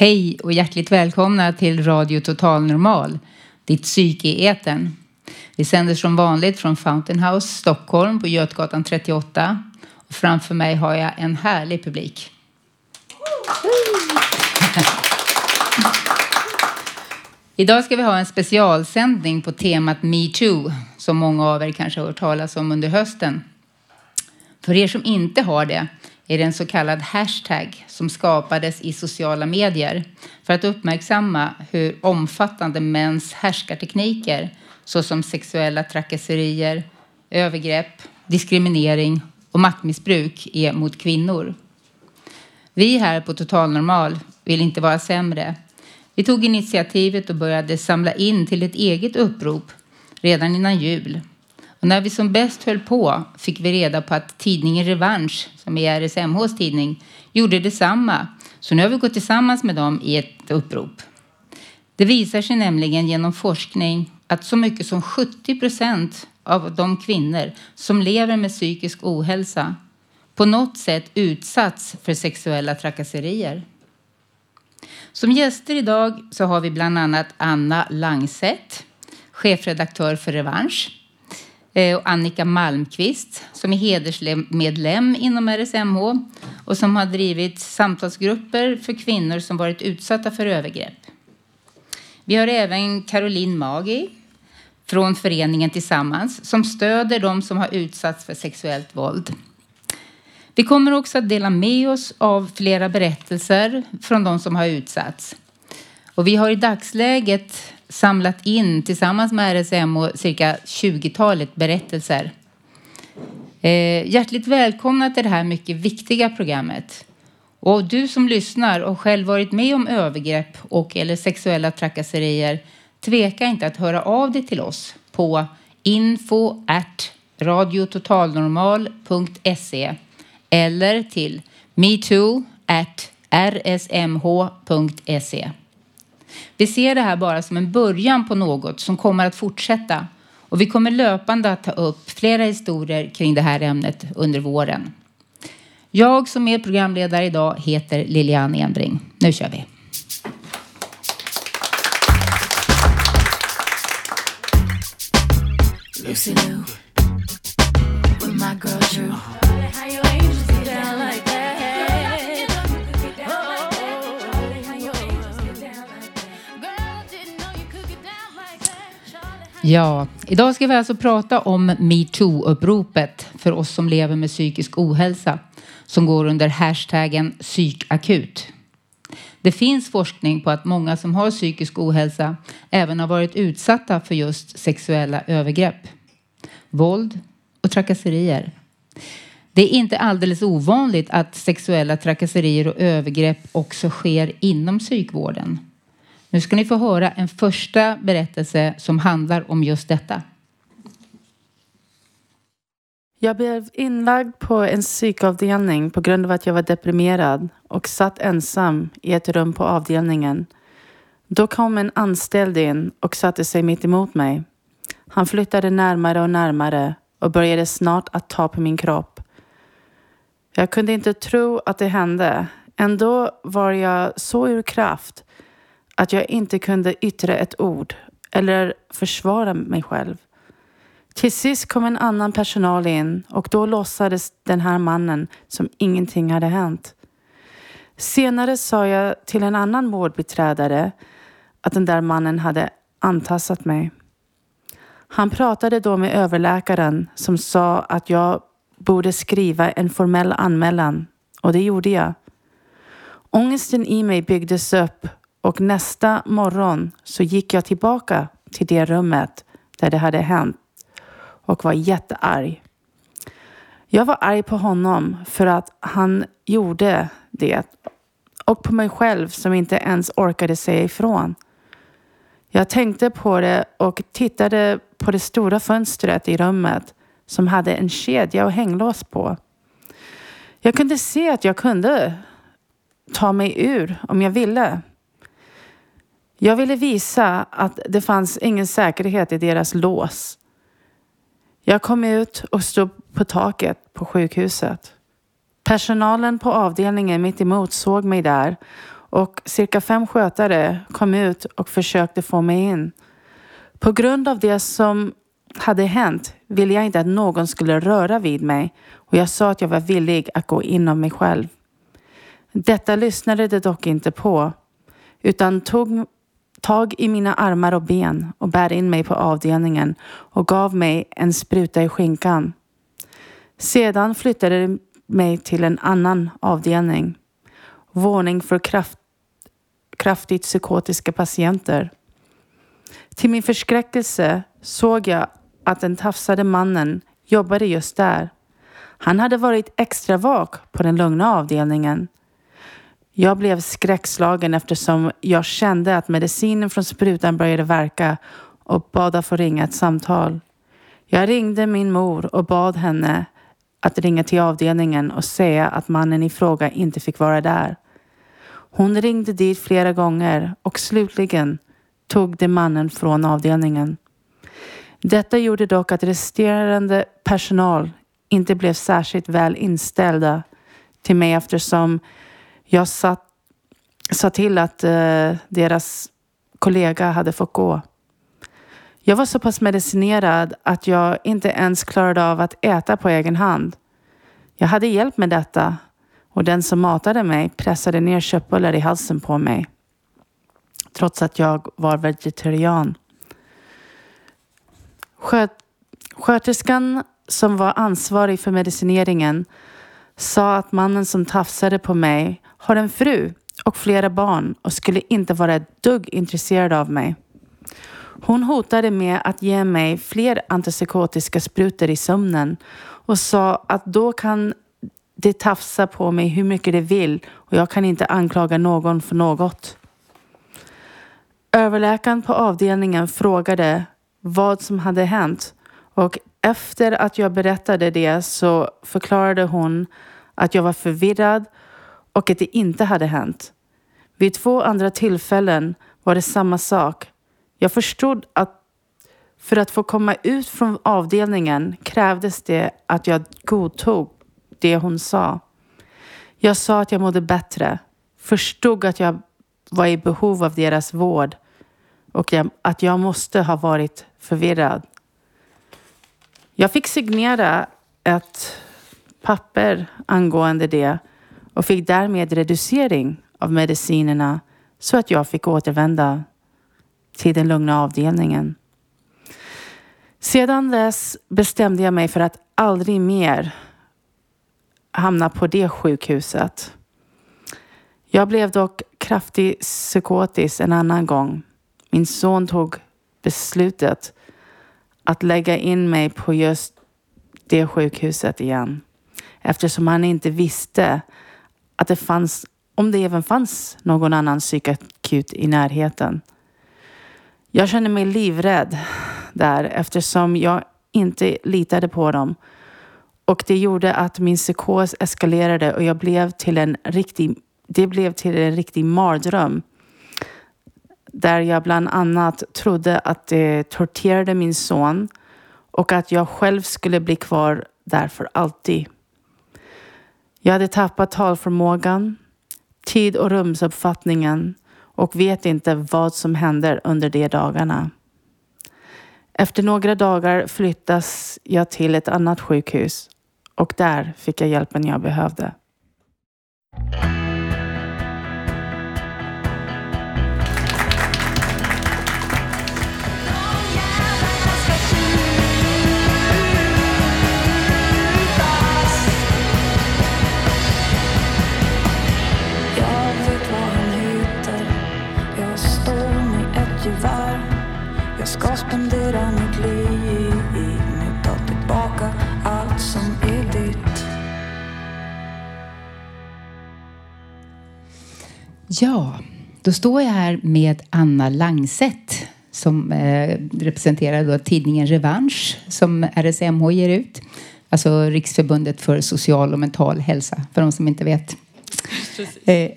Hej och hjärtligt välkomna till Radio Total Normal, ditt psyke i etern. Vi sänder som vanligt från Fountain House, Stockholm på Götgatan 38. Och framför mig har jag en härlig publik. Idag ska vi ha en specialsändning på temat metoo som många av er kanske har hört talas om under hösten. För er som inte har det är det en så kallad hashtag som skapades i sociala medier för att uppmärksamma hur omfattande mäns härskartekniker såsom sexuella trakasserier, övergrepp, diskriminering och maktmissbruk är mot kvinnor. Vi här på Total Normal vill inte vara sämre. Vi tog initiativet och började samla in till ett eget upprop redan innan jul och när vi som bäst höll på fick vi reda på att tidningen Revansch, som är RSMHs tidning, gjorde detsamma. Så nu har vi gått tillsammans med dem i ett upprop. Det visar sig nämligen genom forskning att så mycket som 70 procent av de kvinnor som lever med psykisk ohälsa på något sätt utsatts för sexuella trakasserier. Som gäster idag så har vi bland annat Anna Langset, chefredaktör för Revansch Eh, och Annika Malmqvist som är hedersmedlem inom RSMH och som har drivit samtalsgrupper för kvinnor som varit utsatta för övergrepp. Vi har även Caroline Magi från föreningen Tillsammans som stöder de som har utsatts för sexuellt våld. Vi kommer också att dela med oss av flera berättelser från de som har utsatts. Och vi har i dagsläget samlat in tillsammans med RSM och cirka 20-talet berättelser. Eh, hjärtligt välkomna till det här mycket viktiga programmet. Och du som lyssnar och själv varit med om övergrepp och eller sexuella trakasserier, tveka inte att höra av dig till oss på info at radiototalnormal.se eller till metoo at rsmh.se. Vi ser det här bara som en början på något som kommer att fortsätta och vi kommer löpande att ta upp flera historier kring det här ämnet under våren. Jag som är programledare idag heter Lilian Enbring. Nu kör vi! Lucy Lou, with my girl Drew. Ja, idag ska vi alltså prata om metoo-uppropet för oss som lever med psykisk ohälsa som går under hashtaggen psykakut. Det finns forskning på att många som har psykisk ohälsa även har varit utsatta för just sexuella övergrepp, våld och trakasserier. Det är inte alldeles ovanligt att sexuella trakasserier och övergrepp också sker inom psykvården. Nu ska ni få höra en första berättelse som handlar om just detta. Jag blev inlagd på en psykavdelning på grund av att jag var deprimerad och satt ensam i ett rum på avdelningen. Då kom en anställd in och satte sig mitt emot mig. Han flyttade närmare och närmare och började snart att ta på min kropp. Jag kunde inte tro att det hände. Ändå var jag så ur kraft att jag inte kunde yttra ett ord eller försvara mig själv. Till sist kom en annan personal in och då låtsades den här mannen som ingenting hade hänt. Senare sa jag till en annan vårdbiträdare att den där mannen hade antassat mig. Han pratade då med överläkaren som sa att jag borde skriva en formell anmälan och det gjorde jag. Ångesten i mig byggdes upp och nästa morgon så gick jag tillbaka till det rummet där det hade hänt och var jättearg. Jag var arg på honom för att han gjorde det och på mig själv som inte ens orkade säga ifrån. Jag tänkte på det och tittade på det stora fönstret i rummet som hade en kedja och hänglås på. Jag kunde se att jag kunde ta mig ur om jag ville. Jag ville visa att det fanns ingen säkerhet i deras lås. Jag kom ut och stod på taket på sjukhuset. Personalen på avdelningen mitt emot såg mig där och cirka fem skötare kom ut och försökte få mig in. På grund av det som hade hänt ville jag inte att någon skulle röra vid mig och jag sa att jag var villig att gå inom mig själv. Detta lyssnade de dock inte på utan tog tag i mina armar och ben och bär in mig på avdelningen och gav mig en spruta i skinkan. Sedan flyttade de mig till en annan avdelning. Våning för kraft, kraftigt psykotiska patienter. Till min förskräckelse såg jag att den tafsade mannen jobbade just där. Han hade varit extra vak på den lugna avdelningen. Jag blev skräckslagen eftersom jag kände att medicinen från sprutan började verka och bad att få ringa ett samtal. Jag ringde min mor och bad henne att ringa till avdelningen och säga att mannen i fråga inte fick vara där. Hon ringde dit flera gånger och slutligen tog de mannen från avdelningen. Detta gjorde dock att resterande personal inte blev särskilt väl inställda till mig eftersom jag satt, sa till att eh, deras kollega hade fått gå. Jag var så pass medicinerad att jag inte ens klarade av att äta på egen hand. Jag hade hjälp med detta och den som matade mig pressade ner köttbullar i halsen på mig. Trots att jag var vegetarian. Sköt, sköterskan som var ansvarig för medicineringen sa att mannen som tafsade på mig har en fru och flera barn och skulle inte vara ett dugg intresserad av mig. Hon hotade med att ge mig fler antipsykotiska sprutor i sömnen och sa att då kan de tafsa på mig hur mycket de vill och jag kan inte anklaga någon för något. Överläkaren på avdelningen frågade vad som hade hänt och efter att jag berättade det så förklarade hon att jag var förvirrad och att det inte hade hänt. Vid två andra tillfällen var det samma sak. Jag förstod att för att få komma ut från avdelningen krävdes det att jag godtog det hon sa. Jag sa att jag mådde bättre, förstod att jag var i behov av deras vård och att jag måste ha varit förvirrad. Jag fick signera ett papper angående det och fick därmed reducering av medicinerna så att jag fick återvända till den lugna avdelningen. Sedan dess bestämde jag mig för att aldrig mer hamna på det sjukhuset. Jag blev dock kraftigt psykotisk en annan gång. Min son tog beslutet att lägga in mig på just det sjukhuset igen eftersom han inte visste att det fanns, om det även fanns någon annan psykakut i närheten. Jag kände mig livrädd där eftersom jag inte litade på dem. Och det gjorde att min psykos eskalerade och jag blev till en riktig, det blev till en riktig mardröm. Där jag bland annat trodde att det torterade min son och att jag själv skulle bli kvar där för alltid. Jag hade tappat talförmågan, tid och rumsuppfattningen och vet inte vad som händer under de dagarna. Efter några dagar flyttas jag till ett annat sjukhus och där fick jag hjälpen jag behövde. Ja, då står jag här med Anna Langset som eh, representerar då tidningen Revansch som RSMH ger ut. Alltså Riksförbundet för social och mental hälsa, för de som inte vet. Eh,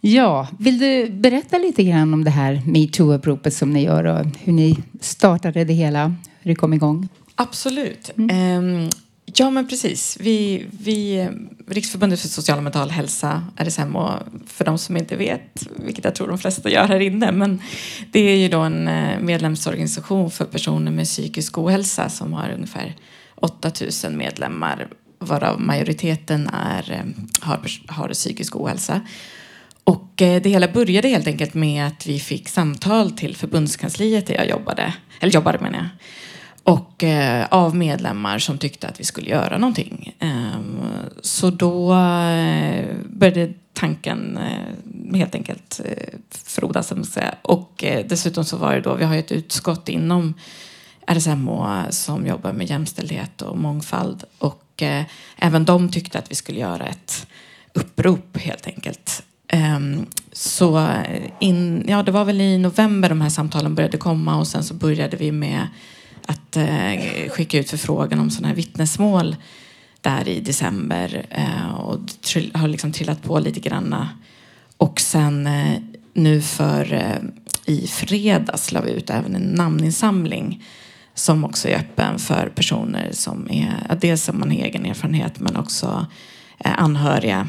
ja, vill du berätta lite grann om det här metoo-uppropet som ni gör och hur ni startade det hela, hur det kom igång? Absolut. Mm. Ja, men precis. Vi, vi, eh, Riksförbundet för social och mental hälsa, RSMH, för de som inte vet, vilket jag tror de flesta gör här inne, men det är ju då en eh, medlemsorganisation för personer med psykisk ohälsa som har ungefär 8000 medlemmar, varav majoriteten är, eh, har, har psykisk ohälsa. Och det hela började helt enkelt med att vi fick samtal till förbundskansliet där jag jobbade, eller jobbade menar jag och eh, av medlemmar som tyckte att vi skulle göra någonting. Eh, så då eh, började tanken eh, helt enkelt eh, frodas. Och eh, dessutom så var det då, vi har ett utskott inom RSMH som jobbar med jämställdhet och mångfald och eh, även de tyckte att vi skulle göra ett upprop helt enkelt. Ehm, så eh, in, ja, det var väl i november de här samtalen började komma och sen så började vi med att eh, skicka ut förfrågan om sådana här vittnesmål där i december eh, och trill, har liksom trillat på lite granna. Och sen eh, nu för eh, i fredags la vi ut även en namninsamling som också är öppen för personer som är, dels om man har egen erfarenhet men också eh, anhöriga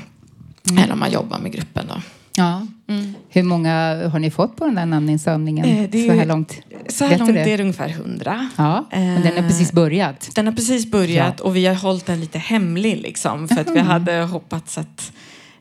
mm. eller om man jobbar med gruppen. Då. Ja. Mm. Hur många har ni fått på den där namninsamlingen eh, det så här långt? Så här långt det? är det ungefär hundra. Ja, men den har precis börjat. Den har precis börjat ja. och vi har hållit den lite hemlig liksom för att vi hade hoppats att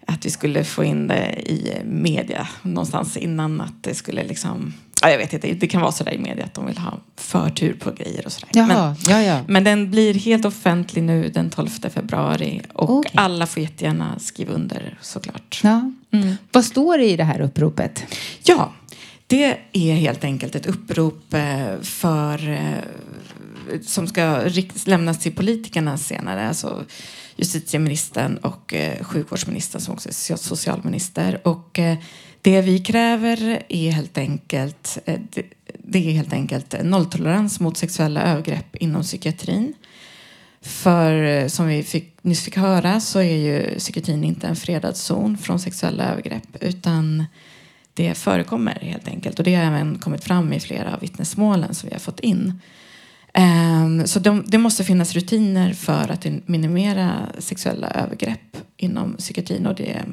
att vi skulle få in det i media någonstans innan att det skulle liksom Ja, jag vet inte, det kan vara så där i media att de vill ha förtur på grejer och sådär. Jaha, men, ja, ja. men den blir helt offentlig nu den 12 februari och okay. alla får jättegärna skriva under såklart. Ja. Mm. Vad står det i det här uppropet? Ja, det är helt enkelt ett upprop eh, för eh, som ska lämnas till politikerna senare. Alltså, justitieministern och eh, sjukvårdsministern som också är socialminister. Och det vi kräver är helt enkelt, det, är helt enkelt nolltolerans mot sexuella övergrepp inom psykiatrin. För eh, som vi fick, nyss fick höra så är ju psykiatrin inte en fredad zon från sexuella övergrepp utan det förekommer helt enkelt. Och det har även kommit fram i flera av vittnesmålen som vi har fått in. Ehm, så de, det måste finnas rutiner för att minimera sexuella övergrepp inom psykiatrin. Och det,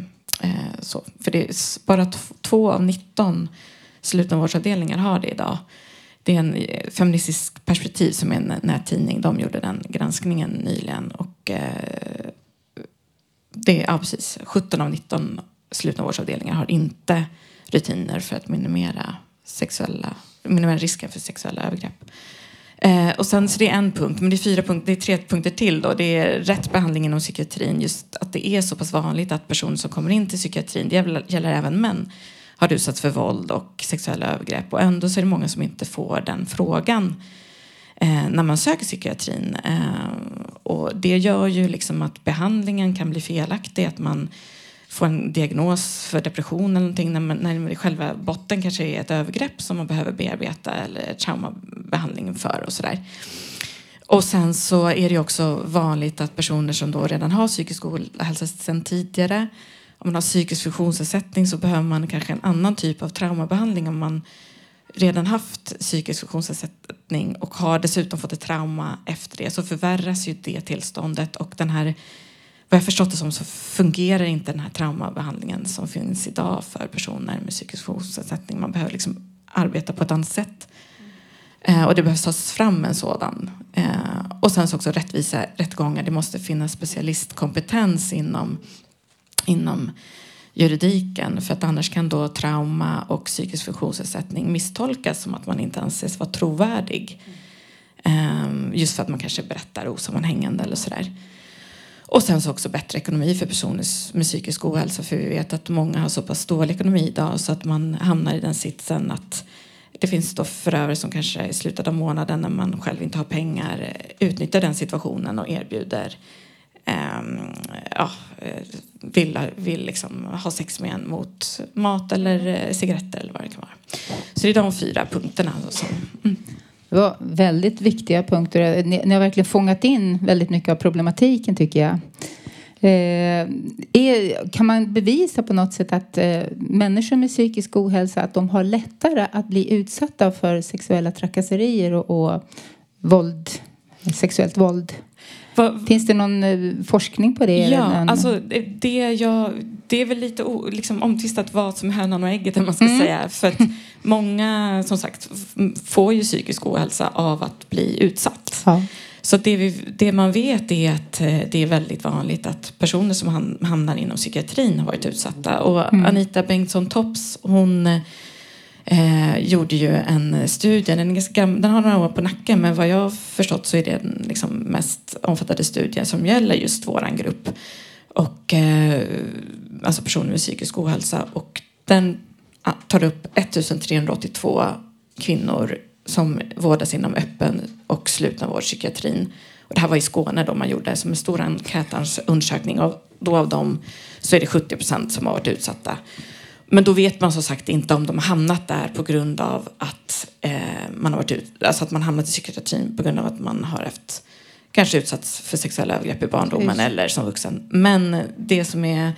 eh, så. För det är bara två av 19 slutenvårdsavdelningar har det idag. Det är en eh, feministisk perspektiv som är en nättidning. De gjorde den granskningen nyligen. Och, eh, det, ja, precis. 17 av 19 slutna vårdsavdelningar har inte rutiner för att minimera, sexuella, minimera risken för sexuella övergrepp. Eh, och sen så det är en punkt, men det är, fyra punkt, det är tre punkter till. Då. Det är rätt behandling inom psykiatrin, just att det är så pass vanligt att personer som kommer in till psykiatrin, det gäller, även män, har utsatts för våld och sexuella övergrepp. Och ändå så är det många som inte får den frågan eh, när man söker psykiatrin. Eh, och det gör ju liksom att behandlingen kan bli felaktig, att man får en diagnos för depression eller någonting när, man, när själva botten kanske är ett övergrepp som man behöver bearbeta eller traumabehandling för och sådär. Och sen så är det också vanligt att personer som då redan har psykisk ohälsa sedan tidigare om man har psykisk funktionsnedsättning så behöver man kanske en annan typ av traumabehandling om man redan haft psykisk funktionsnedsättning och har dessutom fått ett trauma efter det så förvärras ju det tillståndet och den här vad jag förstått det som så fungerar inte den här traumabehandlingen som finns idag för personer med psykisk funktionsnedsättning. Man behöver liksom arbeta på ett annat sätt. Eh, och det behövs tas fram en sådan. Eh, och sen så också rättvisa rättegångar. Det måste finnas specialistkompetens inom, inom juridiken för att annars kan då trauma och psykisk funktionsnedsättning misstolkas som att man inte anses vara trovärdig. Mm. just för att man kanske berättar osammanhängande eller sådär. Och sen så också bättre ekonomi för personer med psykisk ohälsa för vi vet att många har så pass dålig ekonomi idag så att man hamnar i den sitsen att det finns då förövare som kanske i slutet av månaden när man själv inte har pengar utnyttjar den situationen och erbjuder ehm, ja, eh, vill, vill liksom ha sex med en mot mat eller eh, cigaretter eller vad det kan vara. Så det är de fyra punkterna. Som, mm. Det var väldigt viktiga punkter. Eh, ni, ni, har verkligen fångat in väldigt mycket av problematiken tycker jag. Eh, är, kan man bevisa på något sätt att eh, människor med psykisk ohälsa att de har lättare att bli utsatta för sexuella trakasserier och, och våld, sexuellt våld? Va, Finns det någon eh, forskning på det? Ja, alltså det, jag, det är väl lite o, liksom omtvistat vad som är hönan och ägget, man ska mm. säga. För att många, som sagt, får ju psykisk ohälsa av att bli utsatt. Ja. Så det, vi, det, man vet är att eh, det är väldigt vanligt att personer som hamnar inom psykiatrin har varit utsatta. Och mm. Anita Bengtsson Tops, hon eh, gjorde ju en studie, den, är ganska den har några år på nacken men vad jag har förstått så är det den liksom mest omfattande studien som gäller just våran grupp. Och, eh, alltså personer med psykisk ohälsa. Och den tar upp 1382 kvinnor som vårdas inom öppen och slutenvårdspsykiatrin. Och det här var i Skåne då man gjorde som en stor enkätundersökning och då av dem så är det 70 procent som har varit utsatta. Men då vet man som sagt inte om de har hamnat där på grund av att eh, man har varit ut, alltså att man hamnat i psykiatrin på grund av att man har haft kanske utsatts för sexuella övergrepp i barndomen Just. eller som vuxen. Men det som är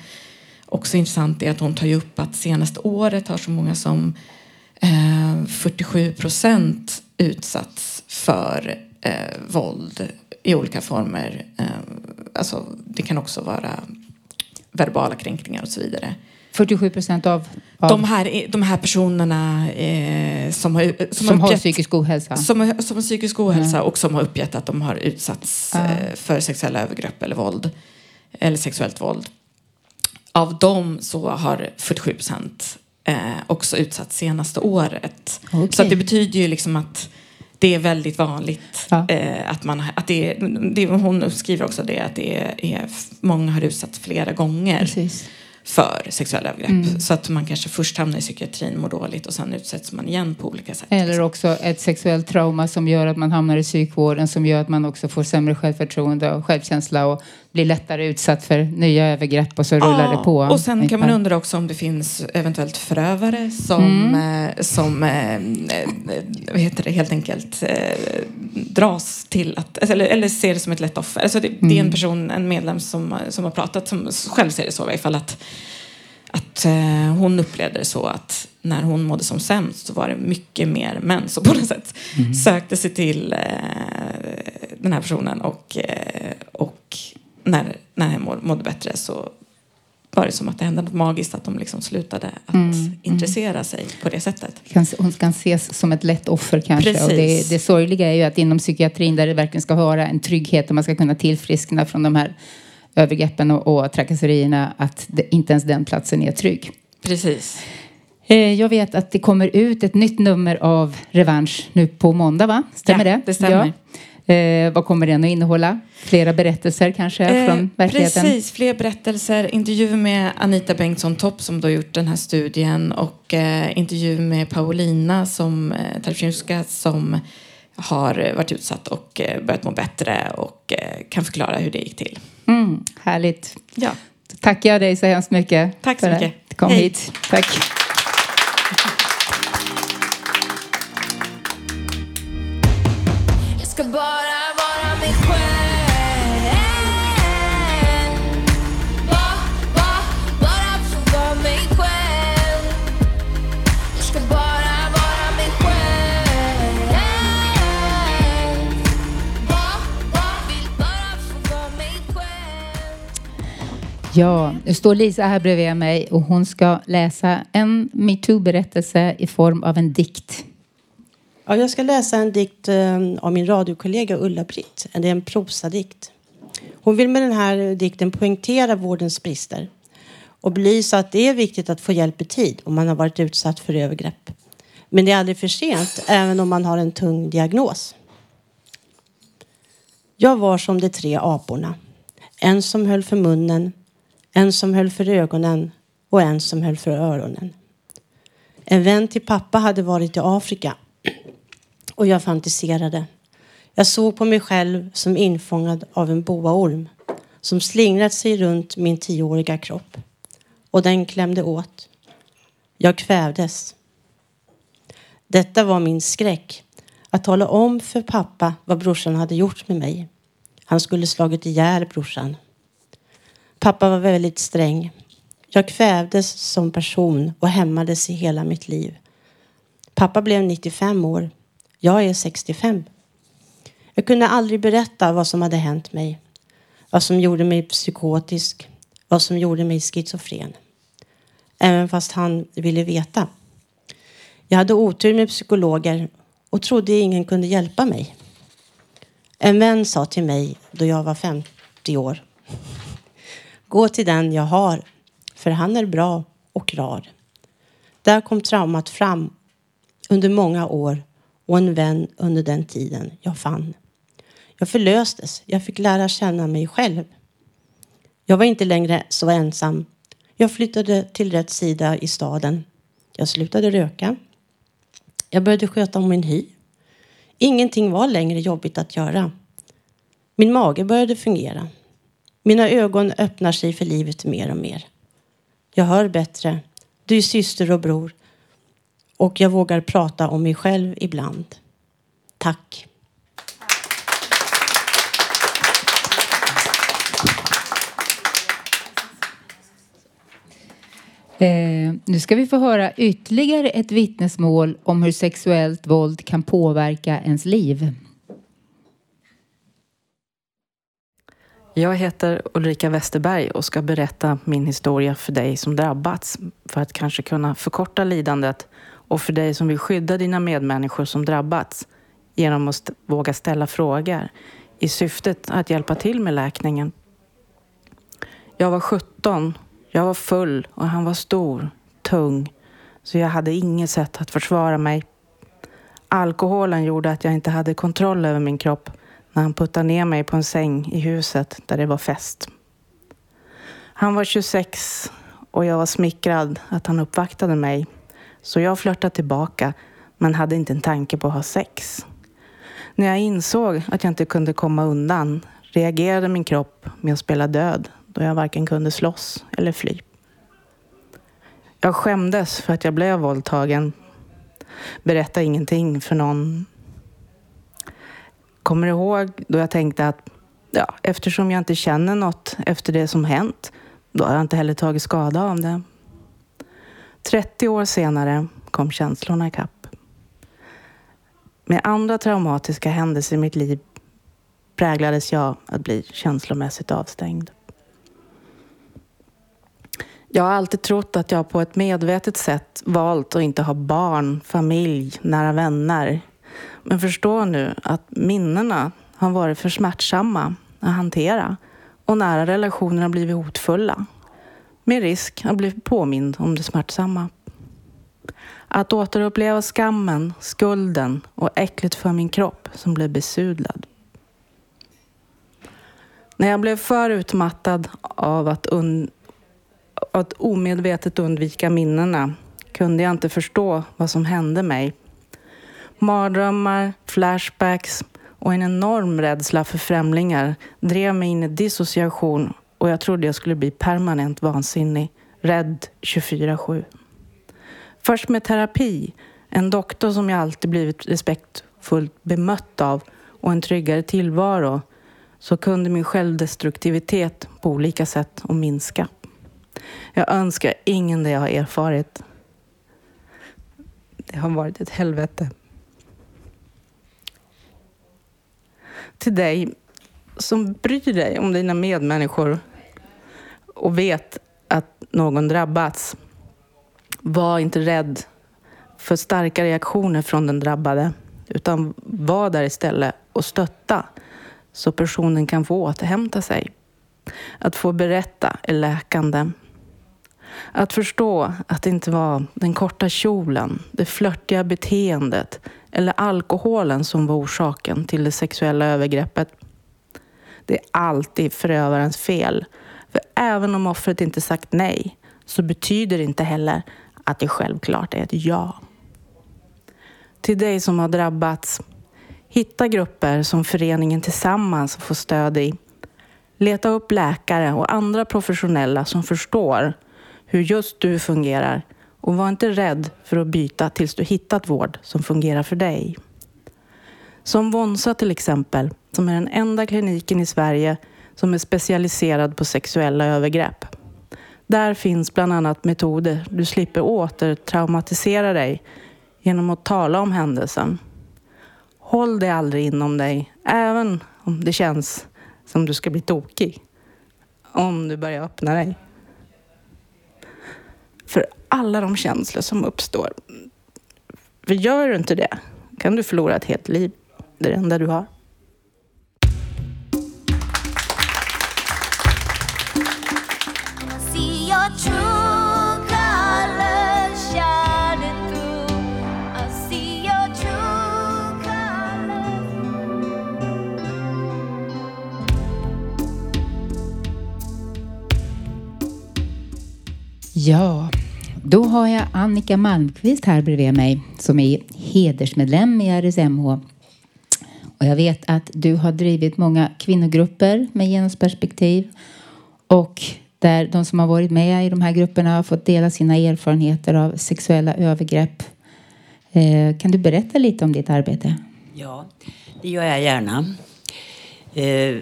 också intressant är att hon tar ju upp att senaste året har så många som eh, 47 procent utsatts för eh, våld i olika former. Eh, alltså, det kan också vara verbala kränkningar och så vidare. 47 procent av, av, De, här, de här personerna eh, som, har, som, som har, psykisk ohälsa? Som, har, som har psykisk ohälsa mm. och som har uppgett att de har utsatts mm. eh, för sexuella övergrepp eller våld. Eller sexuellt våld. Av dem så har 47 procent eh, också utsatts senaste året. Okay. Så det betyder ju liksom att det är väldigt vanligt ja. eh, att man att det, det, hon skriver också det att det är, är många har utsatts flera gånger. Precis för sexuella övergrepp. Mm. Så att man kanske först hamnar i psykiatrin, mår dåligt och sen utsätts man igen på olika sätt. Eller också ett sexuellt trauma som gör att man hamnar i psykvården som gör att man också får sämre självförtroende och självkänsla och blir lättare utsatt för nya övergrepp och så rullar ja, det på. Och sen kan man undra också om det finns eventuellt förövare som, mm. eh, som eh, eh vad heter det, helt enkelt dras till att, eller, eller ser det som ett lätt offer. Alltså det, mm. det, är en mm. person, en medlem som, som har pratat som själv ser det så i alla fall att att eh, hon upplevde det så att när hon mådde som sämst så var det mycket mer män som på något sätt mm. sökte sig till eh, den här personen och, eh, och när, när hon mådde bättre så var det som att det hände något magiskt att de liksom slutade att mm. mm. intressera sig på det sättet. Hon kan ses som ett lätt offer kanske. Precis. Och det, det sorgliga är ju att inom psykiatrin där det verkligen ska vara en trygghet och man ska kunna tillfriskna från de här övergreppen och, och trakasserierna att det, inte ens den platsen är trygg. Precis. Eh, jag vet att det kommer ut ett nytt nummer av Revansch nu på måndag, va? Stämmer ja, det? det stämmer. Ja. Eh, vad kommer den att innehålla? Flera berättelser kanske eh, från verkligheten? Precis, fler berättelser. Intervju med Anita Bengtsson Topp som då gjort den här studien och eh, intervju med Paulina som eh, som har varit utsatt och eh, börjat må bättre och eh, kan förklara hur det gick till. Mm, härligt. Ja. Då tackar jag dig så hemskt mycket. Tack så mycket. kom Hej. hit. Tack. Ja, nu står Lisa här bredvid mig och hon ska läsa en metoo-berättelse i form av en dikt. Ja, jag ska läsa en dikt eh, av min radiokollega Ulla-Britt. Det är en prosadikt. Hon vill med den här dikten poängtera vårdens brister och belysa att det är viktigt att få hjälp i tid om man har varit utsatt för övergrepp. Men det är aldrig för sent, även om man har en tung diagnos. Jag var som de tre aporna. En som höll för munnen, en som höll för ögonen och en som höll för öronen. En vän till pappa hade varit i Afrika och jag fantiserade. Jag såg på mig själv som infångad av en boaorm som slingrat sig runt min tioåriga kropp. Och den klämde åt. Jag kvävdes. Detta var min skräck. Att tala om för pappa vad brorsan hade gjort med mig. Han skulle slagit ihjäl brorsan. Pappa var väldigt sträng. Jag kvävdes som person och hämmades i hela mitt liv. Pappa blev 95 år. Jag är 65. Jag kunde aldrig berätta vad som hade hänt mig. Vad som gjorde mig psykotisk. Vad som gjorde mig schizofren. Även fast han ville veta. Jag hade otur med psykologer och trodde ingen kunde hjälpa mig. En vän sa till mig då jag var 50 år. Gå till den jag har, för han är bra och rar. Där kom traumat fram under många år och en vän under den tiden jag fann. Jag förlöstes. Jag fick lära känna mig själv. Jag var inte längre så ensam. Jag flyttade till rätt sida i staden. Jag slutade röka. Jag började sköta om min hy. Ingenting var längre jobbigt att göra. Min mage började fungera. Mina ögon öppnar sig för livet mer och mer. Jag hör bättre. Du är syster och bror. Och jag vågar prata om mig själv ibland. Tack. Eh, nu ska vi få höra ytterligare ett vittnesmål om hur sexuellt våld kan påverka ens liv. Jag heter Ulrika Westerberg och ska berätta min historia för dig som drabbats för att kanske kunna förkorta lidandet och för dig som vill skydda dina medmänniskor som drabbats genom att våga ställa frågor i syftet att hjälpa till med läkningen. Jag var 17, jag var full och han var stor, tung, så jag hade inget sätt att försvara mig. Alkoholen gjorde att jag inte hade kontroll över min kropp när han puttade ner mig på en säng i huset där det var fest. Han var 26 och jag var smickrad att han uppvaktade mig. Så jag flörtade tillbaka men hade inte en tanke på att ha sex. När jag insåg att jag inte kunde komma undan reagerade min kropp med att spela död då jag varken kunde slåss eller fly. Jag skämdes för att jag blev våldtagen. Berättade ingenting för någon kommer ihåg då jag tänkte att ja, eftersom jag inte känner något efter det som hänt, då har jag inte heller tagit skada av det. 30 år senare kom känslorna ikapp. Med andra traumatiska händelser i mitt liv präglades jag att bli känslomässigt avstängd. Jag har alltid trott att jag på ett medvetet sätt valt att inte ha barn, familj, nära vänner men förstå nu att minnena har varit för smärtsamma att hantera och nära relationer har blivit hotfulla. Med risk att bli påmind om det smärtsamma. Att återuppleva skammen, skulden och äckligt för min kropp som blev besudlad. När jag blev för utmattad av att, un att omedvetet undvika minnena kunde jag inte förstå vad som hände mig Mardrömmar, flashbacks och en enorm rädsla för främlingar drev mig in i dissociation och jag trodde jag skulle bli permanent vansinnig, rädd 24-7. Först med terapi, en doktor som jag alltid blivit respektfullt bemött av och en tryggare tillvaro så kunde min självdestruktivitet på olika sätt att minska. Jag önskar ingen det jag har erfarit. Det har varit ett helvete. Till dig som bryr dig om dina medmänniskor och vet att någon drabbats. Var inte rädd för starka reaktioner från den drabbade utan var där istället och stötta så personen kan få återhämta sig. Att få berätta är läkande. Att förstå att det inte var den korta kjolen, det flörtiga beteendet eller alkoholen som var orsaken till det sexuella övergreppet. Det är alltid förövarens fel. För även om offret inte sagt nej så betyder det inte heller att det självklart är ett ja. Till dig som har drabbats, hitta grupper som föreningen tillsammans får stöd i. Leta upp läkare och andra professionella som förstår hur just du fungerar och var inte rädd för att byta tills du hittat vård som fungerar för dig. Som Vonsa till exempel, som är den enda kliniken i Sverige som är specialiserad på sexuella övergrepp. Där finns bland annat metoder du slipper återtraumatisera dig genom att tala om händelsen. Håll det aldrig inom dig, även om det känns som du ska bli tokig. Om du börjar öppna dig. För alla de känslor som uppstår. För gör du inte det kan du förlora ett helt liv. Det är det enda du har. Ja, då har jag Annika Malmqvist här bredvid mig som är hedersmedlem i RSMH. Och jag vet att du har drivit många kvinnogrupper med genusperspektiv och där de som har varit med i de här grupperna har fått dela sina erfarenheter av sexuella övergrepp. Eh, Kan du berätta lite om ditt arbete? Ja, det gör jag gärna. Eh,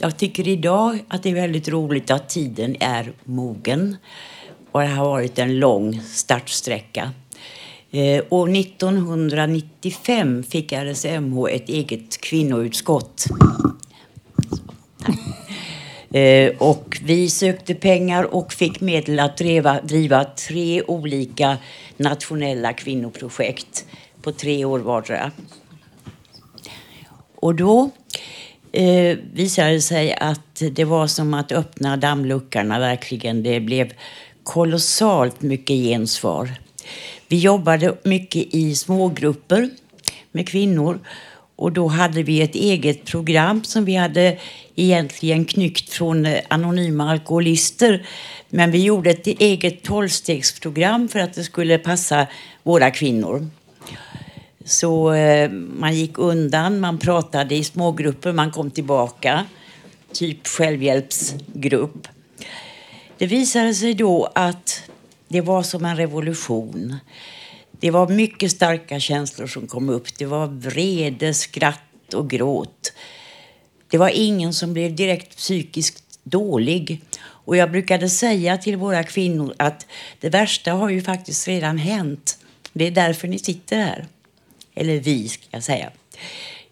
Jag tycker idag att det är väldigt roligt att tiden är mogen. Och det har varit en lång startsträcka. Eh, år 1995 fick RSMH ett eget kvinnoutskott. Eh, och vi sökte pengar och fick medel att driva, driva tre olika nationella kvinnoprojekt på tre år vardera. Och då eh, visade det sig att det var som att öppna dammluckorna verkligen. Det blev kolossalt mycket gensvar. Vi jobbade mycket i smågrupper med kvinnor och då hade vi ett eget program som vi hade egentligen knyckt från anonyma alkoholister. Men vi gjorde ett eget tolvstegsprogram för att det skulle passa våra kvinnor. Så eh, man gick undan, man pratade i smågrupper, man kom tillbaka. Typ självhjälpsgrupp. Det visade sig då att det var som en revolution. Det var mycket starka känslor som kom upp. Det var vrede, skratt och gråt. Det var ingen som blev direkt psykiskt dålig. Och jag brukade säga till våra kvinnor att det värsta har ju faktiskt redan hänt. Det är därför ni sitter här. Eller vi, ska jag säga.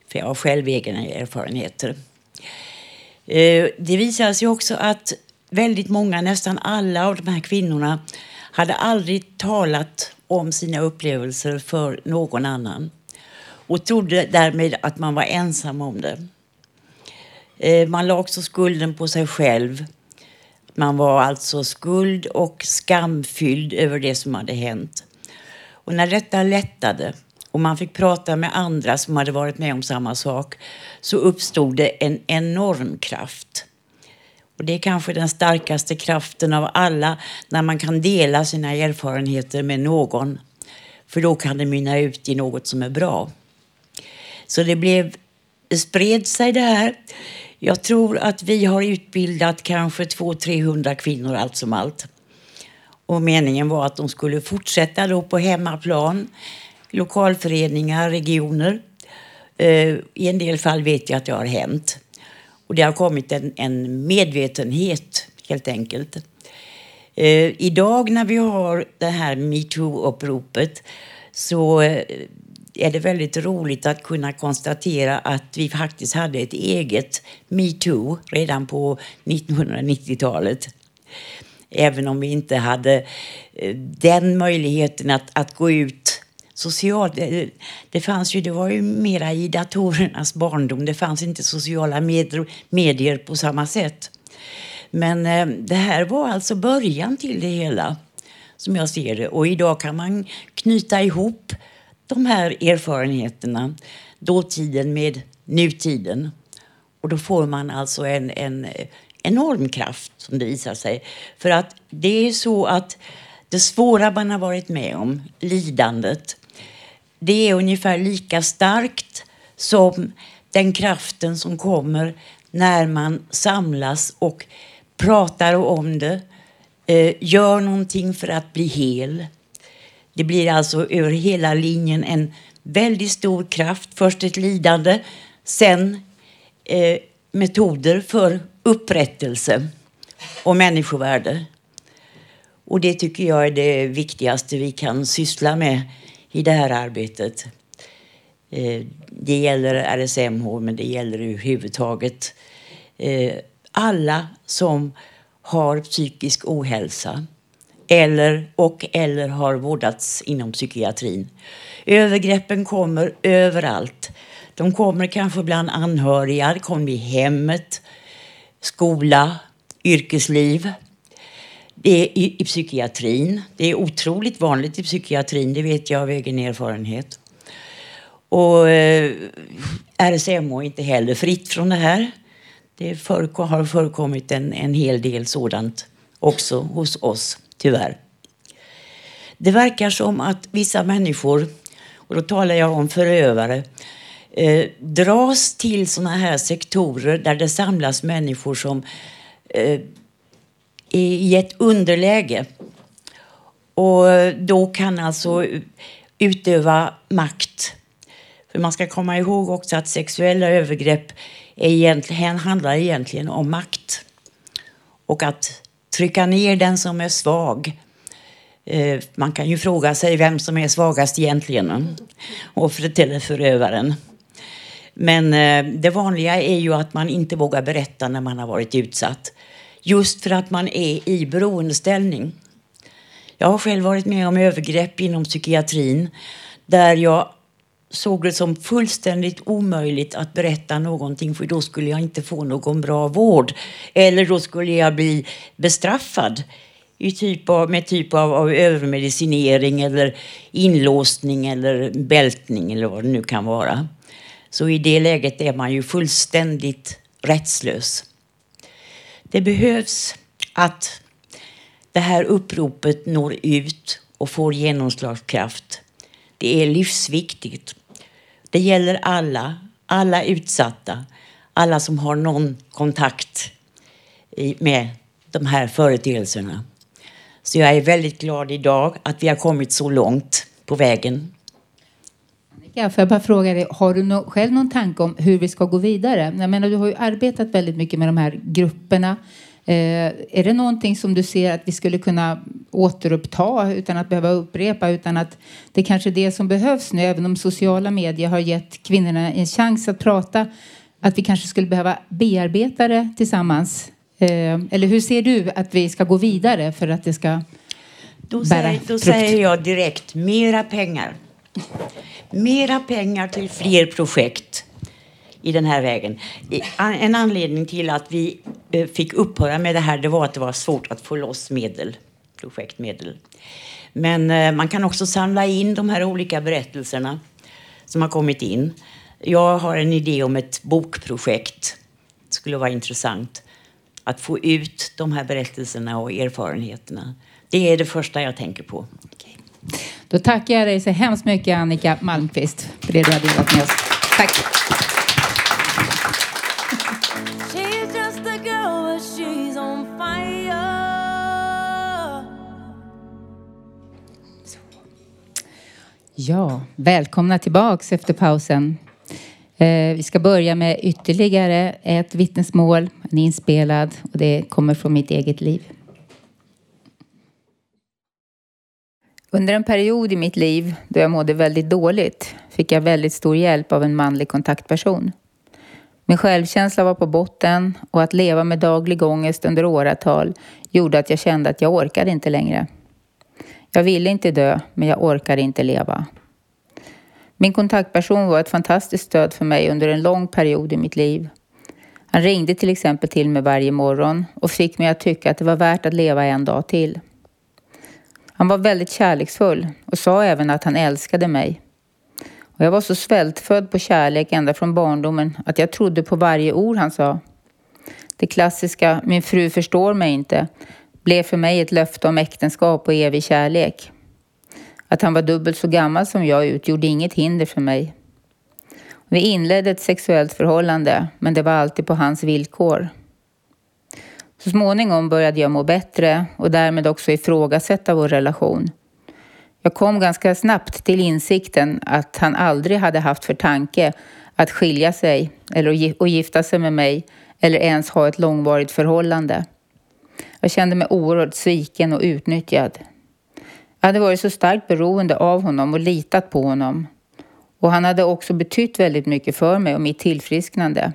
För jag har själv egna erfarenheter. Eh, det visade sig också att väldigt många, nästan alla av de här kvinnorna hade aldrig talat om sina upplevelser för någon annan och trodde därmed att man var ensam om det. Eh, man la också skulden på sig själv. Man var alltså skuld och skamfylld över det som hade hänt. Och när detta lättade och man fick prata med andra som hade varit med om samma sak så uppstod det en enorm kraft. Och det är kanske den starkaste kraften av alla när man kan dela sina erfarenheter med någon. För då kan det mynna ut i något som är bra. Så det blev, det spred sig det här. Jag tror att vi har utbildat kanske 200-300 kvinnor allt som allt. Och meningen var att de skulle fortsätta då på hemmaplan, lokalföreningar, regioner. Eh, I en del fall vet jag att det har hänt. Och det har kommit en, en medvetenhet helt enkelt. Eh, idag när vi har det här metoo-uppropet så eh, är det väldigt roligt att kunna konstatera att vi faktiskt hade ett eget metoo redan på 1990-talet. Även om vi inte hade eh, den möjligheten att, att gå ut social... Det, det, fanns ju, det var ju mera i datorernas barndom. Det fanns inte sociala medier, medier på samma sätt. Men eh, det här var alltså början till det hela, som jag ser det. Och idag kan man knyta ihop de här erfarenheterna, dåtiden med nutiden. Och då får man alltså en, en eh, enorm kraft, som det visar sig. För att det är så att det svåra man har varit med om, lidandet, det är ungefär lika starkt som den kraften som kommer när man samlas och pratar om det, eh, gör någonting för att bli hel. Det blir alltså över hela linjen en väldigt stor kraft. Först ett lidande, sen eh, metoder för upprättelse och människovärde. Och det tycker jag är det viktigaste vi kan syssla med i det här arbetet. Eh, det gäller RSMH, men det gäller överhuvudtaget eh, alla som har psykisk ohälsa eller och eller har vårdats inom psykiatrin. Övergreppen kommer överallt. De kommer kanske bland anhöriga, kommer i hemmet, skola, yrkesliv. Det är i, i psykiatrin. Det är otroligt vanligt i psykiatrin, det vet jag av egen erfarenhet. Och eh, RSMH är inte heller fritt från det här. Det förekom, har förekommit en, en hel del sådant också hos oss, tyvärr. Det verkar som att vissa människor, och då talar jag om förövare, eh, dras till såna här sektorer där det samlas människor som eh, i ett underläge. Och då kan alltså utöva makt. För man ska komma ihåg också att sexuella övergrepp är egentligen, handlar egentligen om makt. Och att trycka ner den som är svag. Eh, man kan ju fråga sig vem som är svagast egentligen. Offret eller förövaren. Men eh, det vanliga är ju att man inte vågar berätta när man har varit utsatt. Just för att man är i beroendeställning. Jag har själv varit med om övergrepp inom psykiatrin där jag såg det som fullständigt omöjligt att berätta någonting för då skulle jag inte få någon bra vård. Eller då skulle jag bli bestraffad i typ av, med typ av, av övermedicinering eller inlåsning eller bältning eller vad det nu kan vara. Så i det läget är man ju fullständigt rättslös. Det behövs att det här uppropet når ut och får genomslagskraft. Det är livsviktigt. Det gäller alla, alla utsatta, alla som har någon kontakt med de här företeelserna. Så jag är väldigt glad idag att vi har kommit så långt på vägen. Ja, får jag bara fråga dig, har du no själv någon tanke om hur vi ska gå vidare? Jag menar, du har ju arbetat väldigt mycket med de här grupperna. Eh, är det någonting som du ser att vi skulle kunna återuppta utan att behöva upprepa, utan att det kanske är det som behövs nu, även om sociala medier har gett kvinnorna en chans att prata, att vi kanske skulle behöva bearbeta det tillsammans? Eh, eller hur ser du att vi ska gå vidare för att det ska Då, bära säger, då frukt? säger jag direkt, mera pengar. Mera pengar till fler projekt i den här vägen. En anledning till att vi eh, fick upphöra med det här det var att det var svårt att få loss medel, projektmedel. Men eh, man kan också samla in de här olika berättelserna som har kommit in. Jag har en idé om ett bokprojekt. Det skulle vara intressant att få ut de här berättelserna och erfarenheterna. Det är det första jag tänker på. Då tackar jag dig så hemskt mycket Annika Malmqvist för det du har delat med oss. Tack! Ja, välkomna tillbaks efter pausen. Eh, vi ska börja med ytterligare ett vittnesmål, en inspelad och det kommer från mitt eget liv. Under en period i mitt liv då jag mådde väldigt dåligt fick jag väldigt stor hjälp av en manlig kontaktperson. Min självkänsla var på botten och att leva med daglig ångest under åratal gjorde att jag kände att jag orkade inte längre. Jag ville inte dö, men jag orkade inte leva. Min kontaktperson var ett fantastiskt stöd för mig under en lång period i mitt liv. Han ringde till exempel till mig varje morgon och fick mig att tycka att det var värt att leva en dag till. Han var väldigt kärleksfull och sa även att han älskade mig. Och jag var så svältfödd på kärlek ända från barndomen att jag trodde på varje ord han sa. Det klassiska ”min fru förstår mig inte” blev för mig ett löfte om äktenskap och evig kärlek. Att han var dubbelt så gammal som jag utgjorde inget hinder för mig. Vi inledde ett sexuellt förhållande, men det var alltid på hans villkor. Så småningom började jag må bättre och därmed också ifrågasätta vår relation. Jag kom ganska snabbt till insikten att han aldrig hade haft för tanke att skilja sig eller att gifta sig med mig eller ens ha ett långvarigt förhållande. Jag kände mig oerhört sviken och utnyttjad. Jag hade varit så starkt beroende av honom och litat på honom. Och han hade också betytt väldigt mycket för mig och mitt tillfrisknande.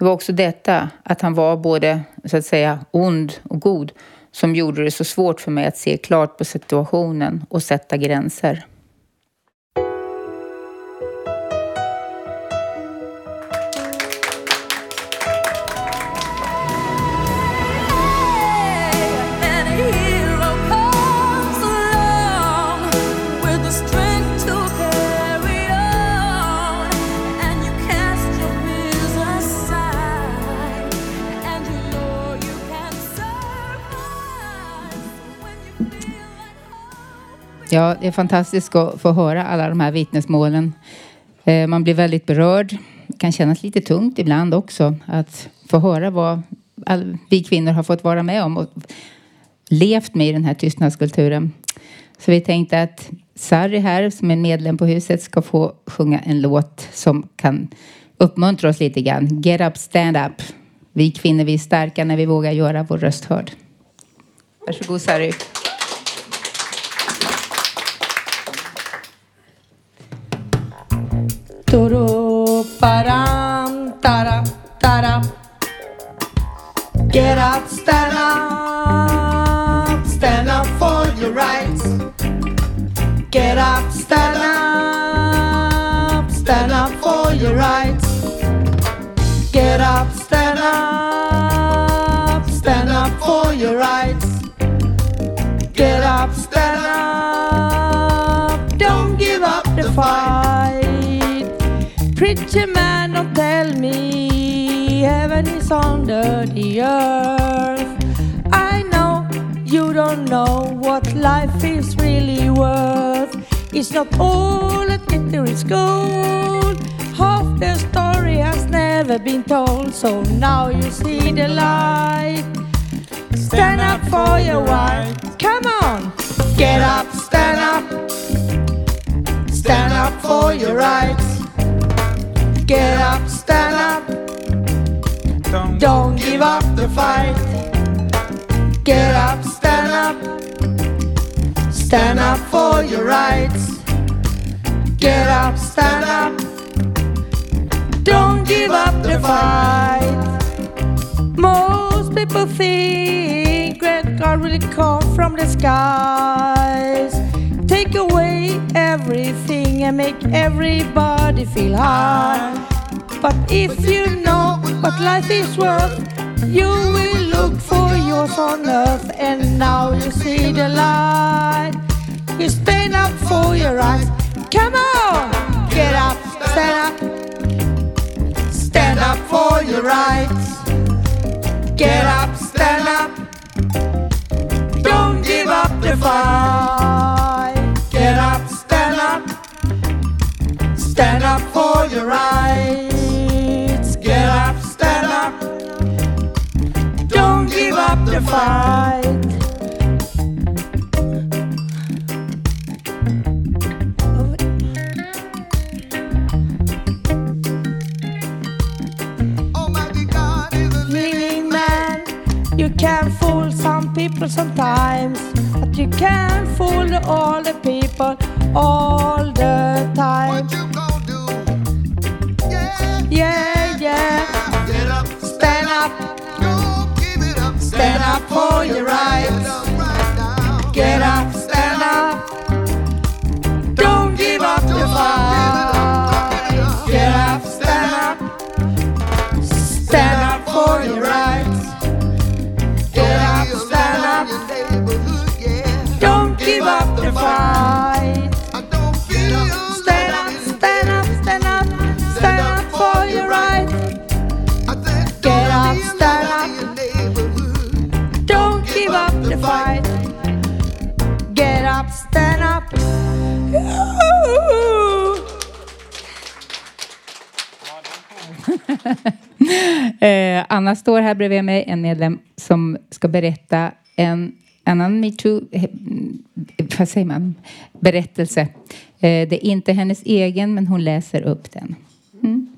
Det var också detta, att han var både så att säga ond och god, som gjorde det så svårt för mig att se klart på situationen och sätta gränser. Ja, det är fantastiskt att få höra alla de här vittnesmålen. Eh, man blir väldigt berörd. Det kan kännas lite tungt ibland också att få höra vad vi kvinnor har fått vara med om och levt med i den här tystnadskulturen. Så vi tänkte att Sarri här, som är medlem på huset, ska få sjunga en låt som kan uppmuntra oss lite grann. Get up, stand up. Vi kvinnor, vi är starka när vi vågar göra vår röst hörd. Varsågod Sarri. Turu param tara tara. Get up, stand up, stand up for your rights. Get up, under the earth. I know you don't know what life is really worth. It's not all that glitter is gold. Half the story has never been told, so now you see the light. Stand up for your right. Come on, get up, stand up. Stand up for your rights. Get up, stand up. Don't give up the fight. Get up, stand up. Stand up for your rights. Get up, stand up. Don't give up the fight. Most people think that God really come from the skies. Take away everything and make everybody feel high. But if you know what life is worth, you will look for yours on earth. And now you see the light. You stand up for your rights. Come on, get up, stand up. Stand up for your rights. Get up, stand up. Don't give up the fight. Get up, stand up. Stand up for your rights. have to fight. Oh you can fool some people sometimes, but you can't fool all the people all the time. What you gonna do? Yeah, yeah, yeah. Get up, stand, stand up. up. Stand up for your rights. Get up, up. Eh, Anna står här bredvid mig, en medlem som ska berätta en annan metoo, eh, vad säger man, berättelse. Eh, det är inte hennes egen, men hon läser upp den. Mm.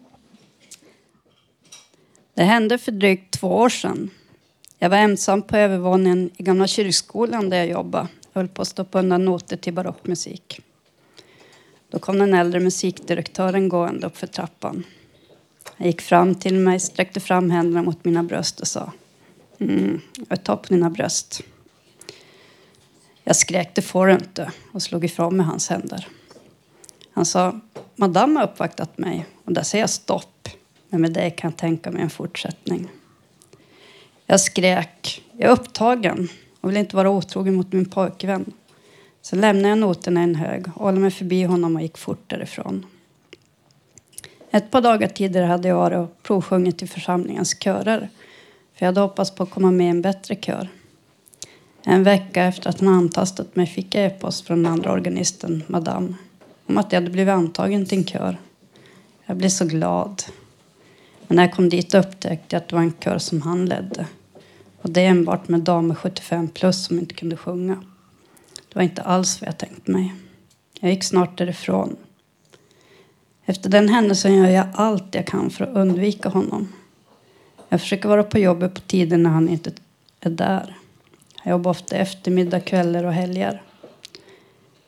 Det hände för drygt två år sedan. Jag var ensam på övervåningen i gamla kyrkskolan där jag jobbade. Jag höll på att stoppa undan noter till barockmusik. Då kom den äldre musikdirektören gående upp för trappan. Han gick fram till mig, sträckte fram händerna mot mina bröst och sa mm, jag tar på dina bröst. Jag skrek det får du inte och slog ifrån mig hans händer. Han sa Madame har uppvaktat mig och där säger jag stopp. Men med dig kan jag tänka mig en fortsättning. Jag skrek jag är upptagen och vill inte vara otrogen mot min pojkvän. Sen lämnade jag noterna i en hög, hållde mig förbi honom och gick fort därifrån. Ett par dagar tidigare hade jag varit och provsjungit i församlingens körer. För jag hade hoppats på att komma med i en bättre kör. En vecka efter att han antastat mig fick jag e-post från den andra organisten, Madame, om att jag hade blivit antagen till en kör. Jag blev så glad. Men när jag kom dit upptäckte jag att det var en kör som han ledde. Och det enbart med damer 75 plus som inte kunde sjunga. Det var inte alls vad jag tänkt mig. Jag gick snart därifrån. Efter den händelsen gör jag allt jag kan för att undvika honom. Jag försöker vara på jobbet på tider när han inte är där. Jag jobbar ofta eftermiddag, kvällar och helger.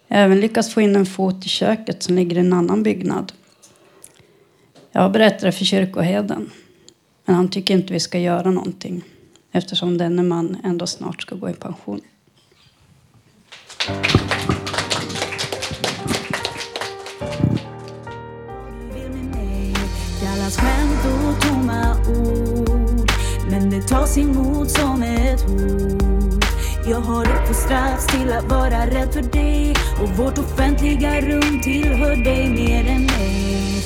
Jag har även lyckats få in en fot i köket som ligger i en annan byggnad. Jag har berättat det för kyrkoherden. Men han tycker inte vi ska göra någonting eftersom denne man ändå snart ska gå i pension. Tas emot som ett hot Jag har uppfostrats till att vara rädd för dig Och vårt offentliga rum tillhör dig mer än mig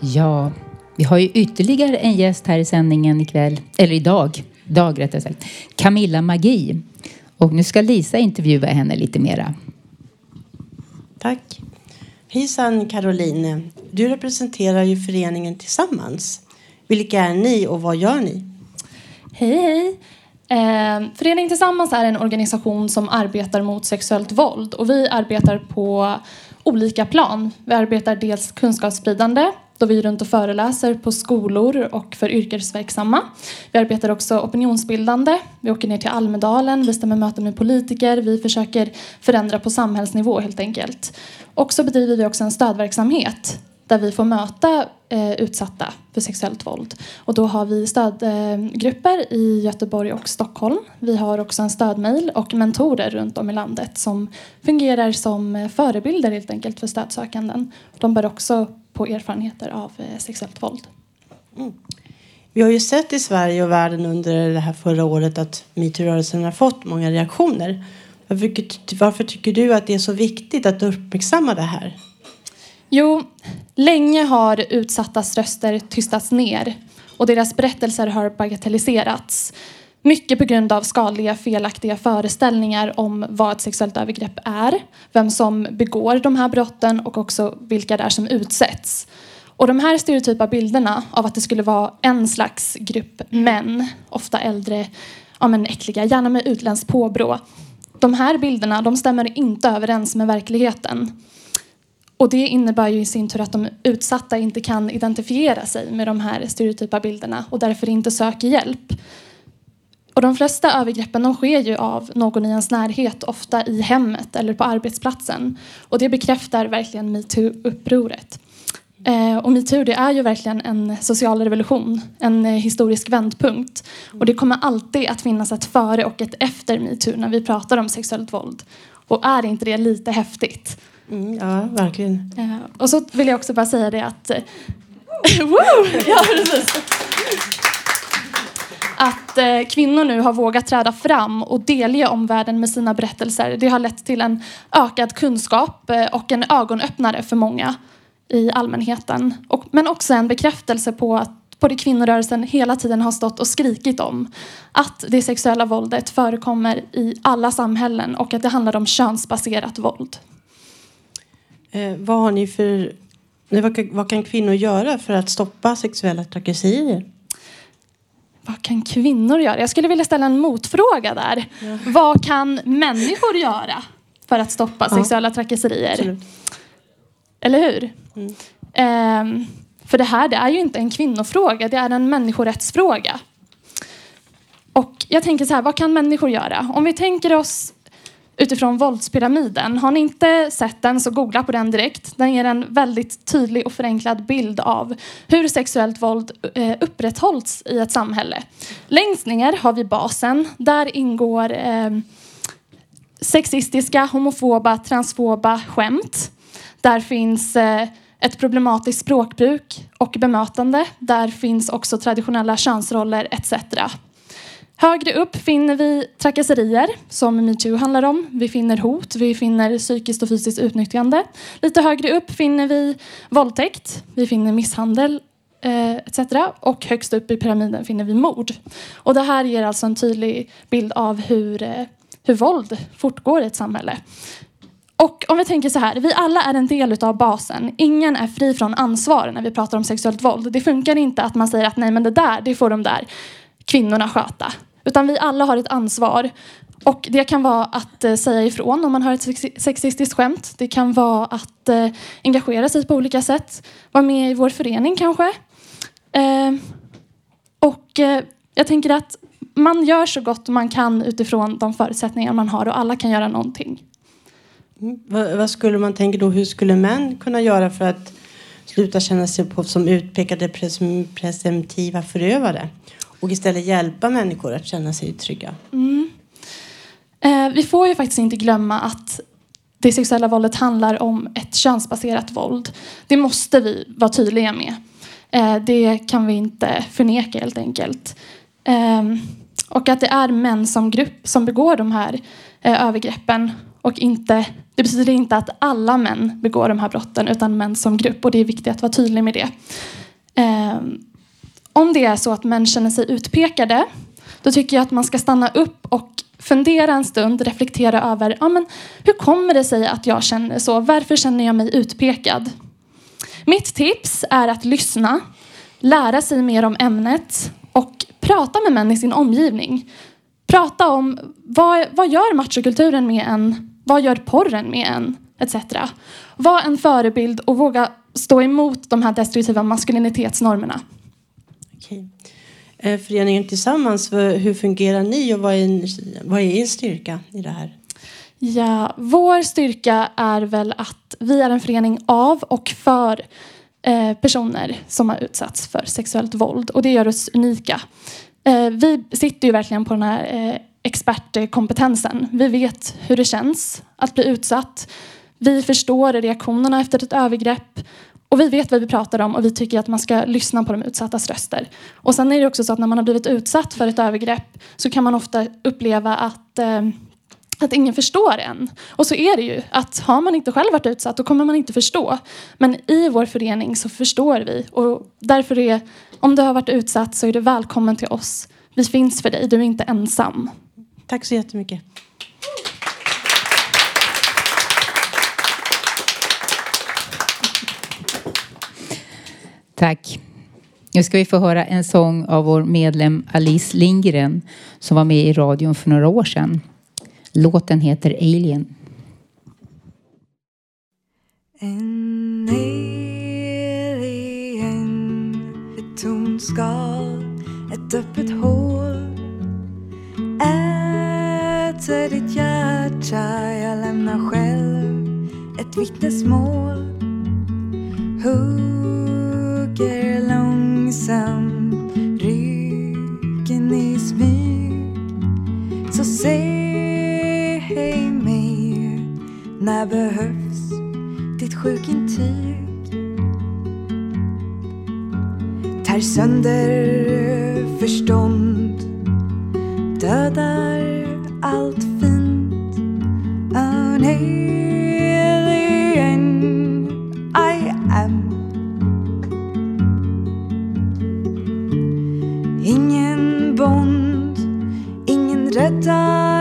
Ja, vi har ju ytterligare en gäst här i sändningen ikväll, eller idag, dag rättare sagt. Camilla Magi. Och nu ska Lisa intervjua henne lite mera. Tack. Hejsan Caroline. Du representerar ju föreningen Tillsammans. Vilka är ni och vad gör ni? Hej, hej. Eh, Föreningen Tillsammans är en organisation som arbetar mot sexuellt våld och vi arbetar på olika plan. Vi arbetar dels kunskapsspridande då vi är runt och föreläser på skolor och för yrkesverksamma. Vi arbetar också opinionsbildande. Vi åker ner till Almedalen, vi stämmer möten med politiker, vi försöker förändra på samhällsnivå helt enkelt. Och så bedriver vi också en stödverksamhet där vi får möta eh, utsatta för sexuellt våld. Och då har vi stödgrupper eh, i Göteborg och Stockholm. Vi har också en stödmail och mentorer runt om i landet som fungerar som förebilder helt enkelt för stödsökanden. De bör också på erfarenheter av eh, sexuellt våld. Vi har ju sett i Sverige och världen under det här förra året att metoo-rörelsen har fått många reaktioner. Varför, varför tycker du att det är så viktigt att uppmärksamma det här? Jo, länge har utsattas röster tystats ner och deras berättelser har bagatelliserats. Mycket på grund av skadliga, felaktiga föreställningar om vad ett sexuellt övergrepp är, vem som begår de här brotten och också vilka det är som utsätts. Och de här stereotypa bilderna av att det skulle vara en slags grupp män, ofta äldre, ja men äckliga, gärna med utländskt påbrå. De här bilderna de stämmer inte överens med verkligheten. Och det innebär ju i sin tur att de utsatta inte kan identifiera sig med de här stereotypa bilderna och därför inte söker hjälp. Och de flesta övergreppen de sker ju av någon i ens närhet, ofta i hemmet eller på arbetsplatsen. Och det bekräftar verkligen metoo-upproret. Eh, och metoo det är ju verkligen en social revolution, en eh, historisk vändpunkt. Och det kommer alltid att finnas ett före och ett efter metoo när vi pratar om sexuellt våld. Och är inte det lite häftigt? Mm, ja, verkligen. Eh, och så vill jag också bara säga det att... Woo! ja, precis. Att eh, kvinnor nu har vågat träda fram och delge omvärlden med sina berättelser. Det har lett till en ökad kunskap eh, och en ögonöppnare för många i allmänheten. Och, men också en bekräftelse på att både kvinnorörelsen hela tiden har stått och skrikit om. Att det sexuella våldet förekommer i alla samhällen och att det handlar om könsbaserat våld. Eh, vad har ni för... Vad kan, vad kan kvinnor göra för att stoppa sexuella trakasserier? Vad kan kvinnor göra? Jag skulle vilja ställa en motfråga där. Vad kan människor göra för att stoppa Ja. sexuella trakasserier? Absolut. Eller hur? Mm. Ehm, för det här det är ju inte en kvinnofråga, det är en människorättsfråga. Och jag tänker så här, vad kan människor göra? Om vi tänker oss utifrån våldspyramiden. Har ni inte sett den så googla på den direkt. Den ger en väldigt tydlig och förenklad bild av hur sexuellt våld eh, upprätthålls i ett samhälle. Längst ner har vi basen. Där ingår eh, sexistiska, homofoba, transfoba skämt. Där finns eh, ett problematiskt språkbruk och bemötande. Där finns också traditionella könsroller etc. Högre upp finner vi trakasserier, som metoo handlar om. Vi finner hot, vi finner psykiskt och fysiskt utnyttjande. Lite högre upp finner vi våldtäkt, vi finner misshandel eh, etc. Och högst upp i pyramiden finner vi mord. Och det här ger alltså en tydlig bild av hur, eh, hur våld fortgår i ett samhälle. Och om vi tänker så här, vi alla är en del av basen. Ingen är fri från ansvar när vi pratar om sexuellt våld. Det funkar inte att man säger att nej men det där, det får de där kvinnorna sköta. Utan vi alla har ett ansvar. Och det kan vara att eh, säga ifrån om man har ett sexistiskt skämt. Det kan vara att eh, engagera sig på olika sätt. Vara med i vår förening kanske. Eh, och eh, jag tänker att man gör så gott man kan utifrån de förutsättningar man har och alla kan göra någonting. Mm. Vad, vad skulle man tänka då? Hur skulle män kunna göra för att sluta känna sig på, som utpekade presum, presumtiva förövare och istället hjälpa människor att känna sig trygga? Mm. Eh, vi får ju faktiskt inte glömma att det sexuella våldet handlar om ett könsbaserat våld. Det måste vi vara tydliga med. Eh, det kan vi inte förneka helt enkelt. Eh, och att det är män som grupp som begår de här eh, övergreppen. Och inte, det betyder inte att alla män begår de här brotten utan män som grupp. Och det är viktigt att vara tydlig med det. Ehm, om det är så att män känner sig utpekade då tycker jag att man ska stanna upp och fundera en stund, reflektera över ja, men, hur kommer det sig att jag känner så? Varför känner jag mig utpekad? Mitt tips är att lyssna, lära sig mer om ämnet och prata med män i sin omgivning. Prata om vad, vad gör machokulturen med en? Vad gör porren med en? Etc. Var en förebild och våga stå emot de här destruktiva maskulinitetsnormerna. Okej. Eh, föreningen Tillsammans, hur fungerar ni och vad är, vad är er styrka i det här? Ja, vår styrka är väl att vi är en förening av och för eh, personer som har utsatts för sexuellt våld och det gör oss unika. Eh, vi sitter ju verkligen på den här expertkompetensen. Vi vet hur det känns att bli utsatt. Vi förstår reaktionerna efter ett övergrepp och vi vet vad vi pratar om och vi tycker att man ska lyssna på de utsattas röster. Och sen är det också så att när man har blivit utsatt för ett övergrepp så kan man ofta uppleva att eh, att ingen förstår en. Och så är det ju, att har man inte själv varit utsatt då kommer man inte förstå. Men i vår förening så förstår vi och därför är, om du har varit utsatt så är du välkommen till oss. Vi finns för dig, du är inte ensam. Tack så jättemycket. Tack. Nu ska vi få höra en sång av vår medlem Alice Lindgren som var med i radion för några år sedan. Låten heter Alien. En alien, ett tomt skal, ett öppet hål Äter ditt hjärta, jag lämnar själv ett vittnesmål Hugger långsamt ryggen i smyg Så säg mig, när behövs ditt sjukintyg Tär sönder förstånd Dödar allt fint Oh, nej. Jedi.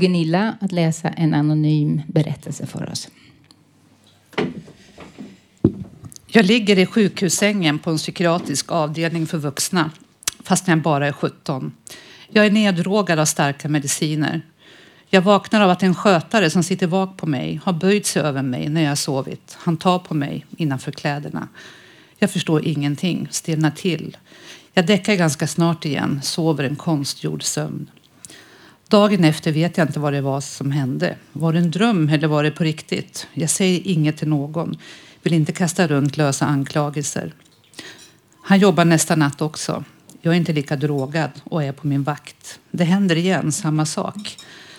Gunilla att läsa en anonym berättelse för oss. Jag ligger i sjukhussängen på en psykiatrisk avdelning för vuxna, fast jag bara är 17. Jag är neddrogad av starka mediciner. Jag vaknar av att en skötare som sitter vak på mig har böjt sig över mig när jag har sovit. Han tar på mig innanför kläderna. Jag förstår ingenting, stelnar till. Jag däckar ganska snart igen, sover en konstgjord sömn. Dagen efter vet jag inte vad det var som hände. Var det en dröm eller var det på riktigt? Jag säger inget till någon. Vill inte kasta runt lösa anklagelser. Han jobbar nästa natt också. Jag är inte lika drogad och är på min vakt. Det händer igen, samma sak.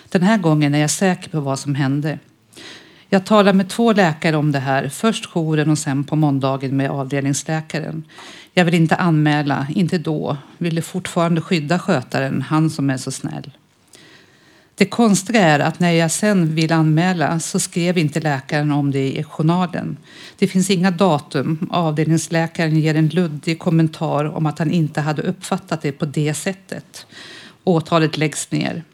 Den här gången är jag säker på vad som hände. Jag talar med två läkare om det här. Först jouren och sen på måndagen med avdelningsläkaren. Jag vill inte anmäla, inte då. Ville fortfarande skydda skötaren, han som är så snäll. Det konstiga är att när jag sen vill anmäla så skrev inte läkaren om det i journalen. Det finns inga datum. Avdelningsläkaren ger en luddig kommentar om att han inte hade uppfattat det på det sättet. Åtalet läggs ner.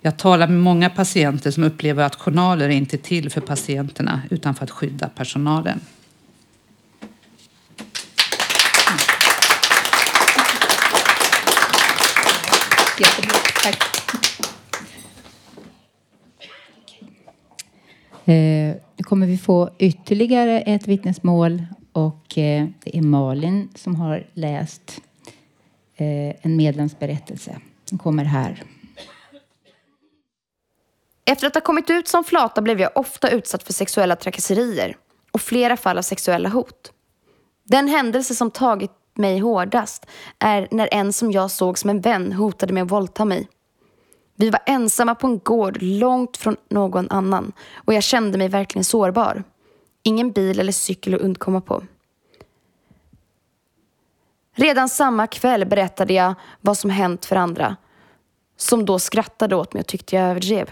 Jag talar med många patienter som upplever att journaler inte är till för patienterna utan för att skydda personalen. Jättebra. Tack. Eh, Nu kommer vi få ytterligare ett vittnesmål och eh, det är Malin som har läst eh, en medlemsberättelse. Den kommer här. Efter att ha kommit ut som flata blev jag ofta utsatt för sexuella trakasserier och flera fall av sexuella hot. Den händelse som tagit mig hårdast är när en som jag såg som en vän hotade med att våldta mig. Vi var ensamma på en gård långt från någon annan och jag kände mig verkligen sårbar. Ingen bil eller cykel att undkomma på. Redan samma kväll berättade jag vad som hänt för andra som då skrattade åt mig och tyckte jag överdrev.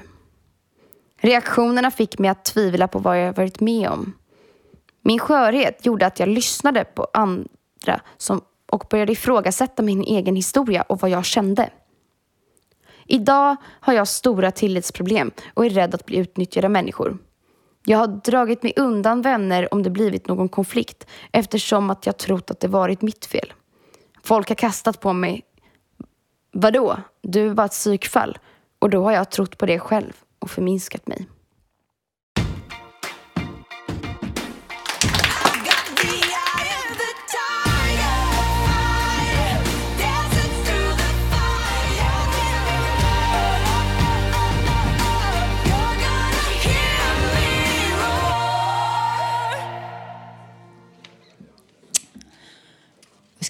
Reaktionerna fick mig att tvivla på vad jag varit med om. Min skörhet gjorde att jag lyssnade på andra som, och började ifrågasätta min egen historia och vad jag kände. Idag har jag stora tillitsproblem och är rädd att bli utnyttjad av människor. Jag har dragit mig undan vänner om det blivit någon konflikt eftersom att jag trott att det varit mitt fel. Folk har kastat på mig. Vadå? Du är bara ett psykfall. Och då har jag trott på det själv och förminskat mig.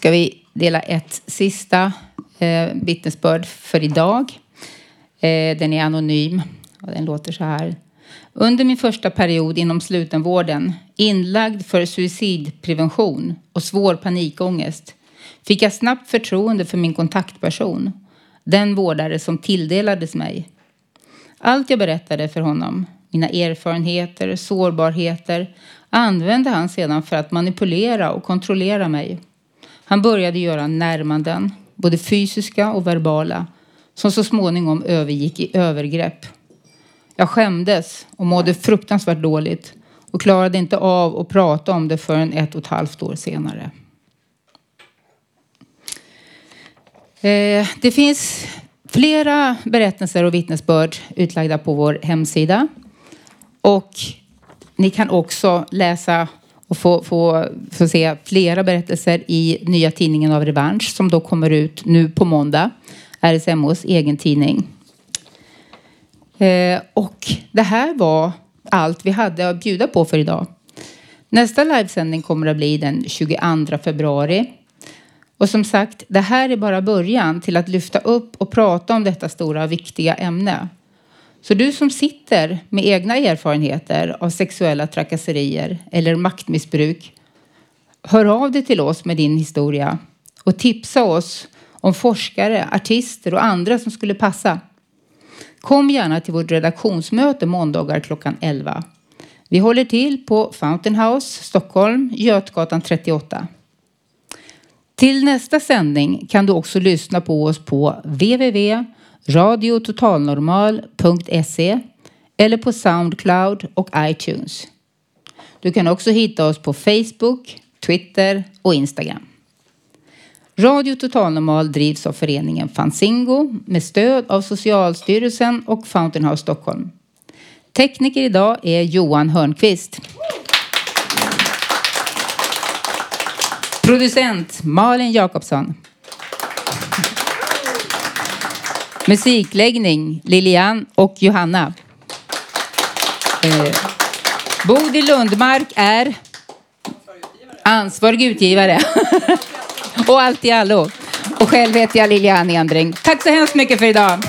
Ska vi dela ett sista eh, vittnesbörd för idag. Eh, den är anonym och den låter så här. Under min första period inom slutenvården, inlagd för suicidprevention och svår panikångest, fick jag snabbt förtroende för min kontaktperson, den vårdare som tilldelades mig. Allt jag berättade för honom, mina erfarenheter, sårbarheter, använde han sedan för att manipulera och kontrollera mig. Han började göra närmanden, både fysiska och verbala, som så småningom övergick i övergrepp. Jag skämdes och mådde fruktansvärt dåligt och klarade inte av att prata om det förrän ett och ett halvt år senare. Eh, det finns flera berättelser och vittnesbörd utlagda på vår hemsida. Och ni kan också läsa och få, få, få se flera berättelser i nya tidningen av Revansch som då kommer ut nu på måndag. RSMHs egen tidning. Eh, och det här var allt vi hade att bjuda på för idag. Nästa livesändning kommer att bli den 22 februari. Och som sagt, det här är bara början till att lyfta upp och prata om detta stora viktiga ämne. Så du som sitter med egna erfarenheter av sexuella trakasserier eller maktmissbruk, hör av dig till oss med din historia och tipsa oss om forskare, artister och andra som skulle passa. Kom gärna till vårt redaktionsmöte måndagar klockan 11. Vi håller till på Fountain House, Stockholm, Götgatan 38. Till nästa sändning kan du också lyssna på oss på radiototalnormal.se eller på Soundcloud och iTunes. Du kan också hitta oss på Facebook, Twitter och Instagram. Radio Total Normal drivs av föreningen Fanzingo med stöd av Socialstyrelsen och Fountain House Stockholm. Tekniker idag är Johan Hörnqvist. Producent Malin Jakobsson. Musikläggning Lilian och Johanna. Eh, Bodil Lundmark är ansvarig utgivare. och allt i allo. Och själv heter jag Lilian Endring. Tack så hemskt mycket för idag.